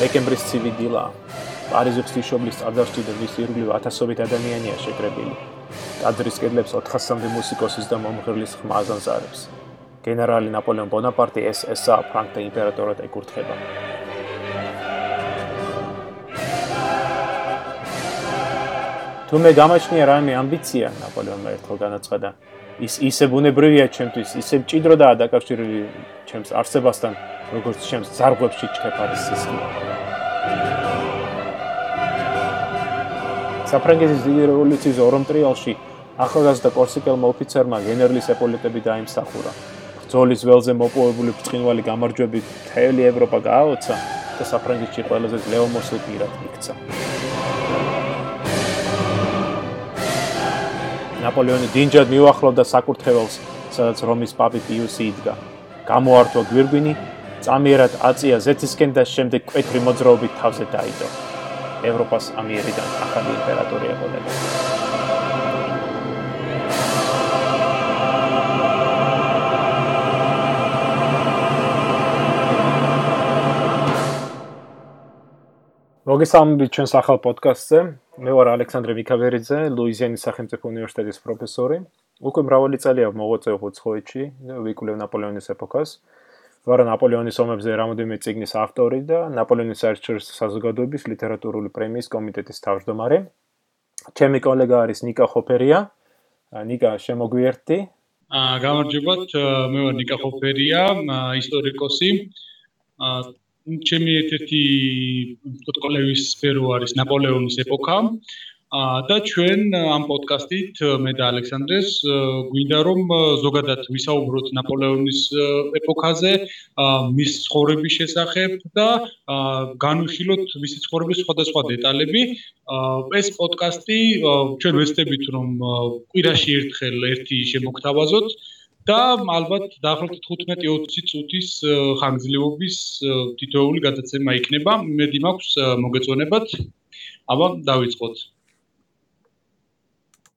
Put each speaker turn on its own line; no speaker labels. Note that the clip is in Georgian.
დეკემბრის ცივი დილა. პარიზის ღვთისმშობლის წარდაცვით და მის ირგვლივ ათასობით ადამიანია შეკრებილი. ტაძრის კედლებს 400-მდე მუსიკოსის და მომღერლის ხმა აზანზარებს. გენერალი ნაპოლეონ ბონაპარტი SS-ა ფრანკთა იმპერატორად ეკურთხება. თუ მე გამაჩნია რაიმე ამბიცია ნაპოლეონმა ერთხელ განაცხადა ის ისე ბუნებრივია ჩემთვის ისე მჭიდროდაა დაკავშირებული ჩემს არსებასთან როგორც ჩემს ზარღვებში ჩქეფარის სისხლი საფრანგეთის დიდი რევოლუციის ორომ ტრიალში ახალგაზრდა კორსიკელმა ოფიცერმა გენერლის ეპოლეტები დაიმსახურა ბრძოლის ველზე მოპოვებული ბრწყინვალე გამარჯვები მთელი ევროპა გააოცა და საფრანგეთში ყველაზე ლეომოსილ პირად იქცა. ნაპოლეონი დინჯად მიუახლოვდა საკურთხეველს, სადაც რომის პაპი პიუსი იდგა. გამოართვა გვირგვინი, წამიერად აწია ზეთისკენ და შემდეგ კვეთრი მოძრაობით თავზე დაიდო. ევროპას ამიერიდან ახალი იმპერატორი ეყოდება. მოგესალმებით ჩვენს ახალ პოდკასტზე. მე ვარ ალექსანდრე მიკავერიძე, ლუიზიანის სახელმწიფო უნივერსიტეტის პროფესორი. უკვე მრავალი წელია მოღვაწეობ უცხოეთში, ვიკვლევ ნაპოლეონის ეპოქას. ვარ ნაპოლეონის ომებზე რამოდენიმე წიგნის ავტორი და ნაპოლეონის საერთაშორისო საზოგადოების ლიტერატურული პრემიის კომიტეტის თავმჯდომარე. ჩემი კოლეგა არის ნიკა ხოფერია. ნიკა, შემოგვიერთდი?
აა, გამარჯობათ, მე ვარ ნიკა ხოფერია, ისტორიკოსი. აა ჩემი ერთ-ერთი თქო კოლევის სფერო არის ნაპოლეონის ეპოქა და ჩვენ ამ პოდკასტით მე და ალექსანდრეს გვინდა რომ ზოგადად ვისაუბროთ ნაპოლეონის ეპოქაზე, მის ცხოვრების შესახებ და განვიხილოთ მისი ცხოვრების სხვადასხვა დეტალები. ეს პოდკასტი ჩვენ ვესწრებით რომ კვირაში ერთხელ ერთი შემოგთავაზოთ. და ალბათ დაახლოებით 15-20 წუთის ხანგრძლივობის თითოეული გადაცემა იქნება. მედი მაქვს მოგეწონებათ. აბა დავიწყოთ.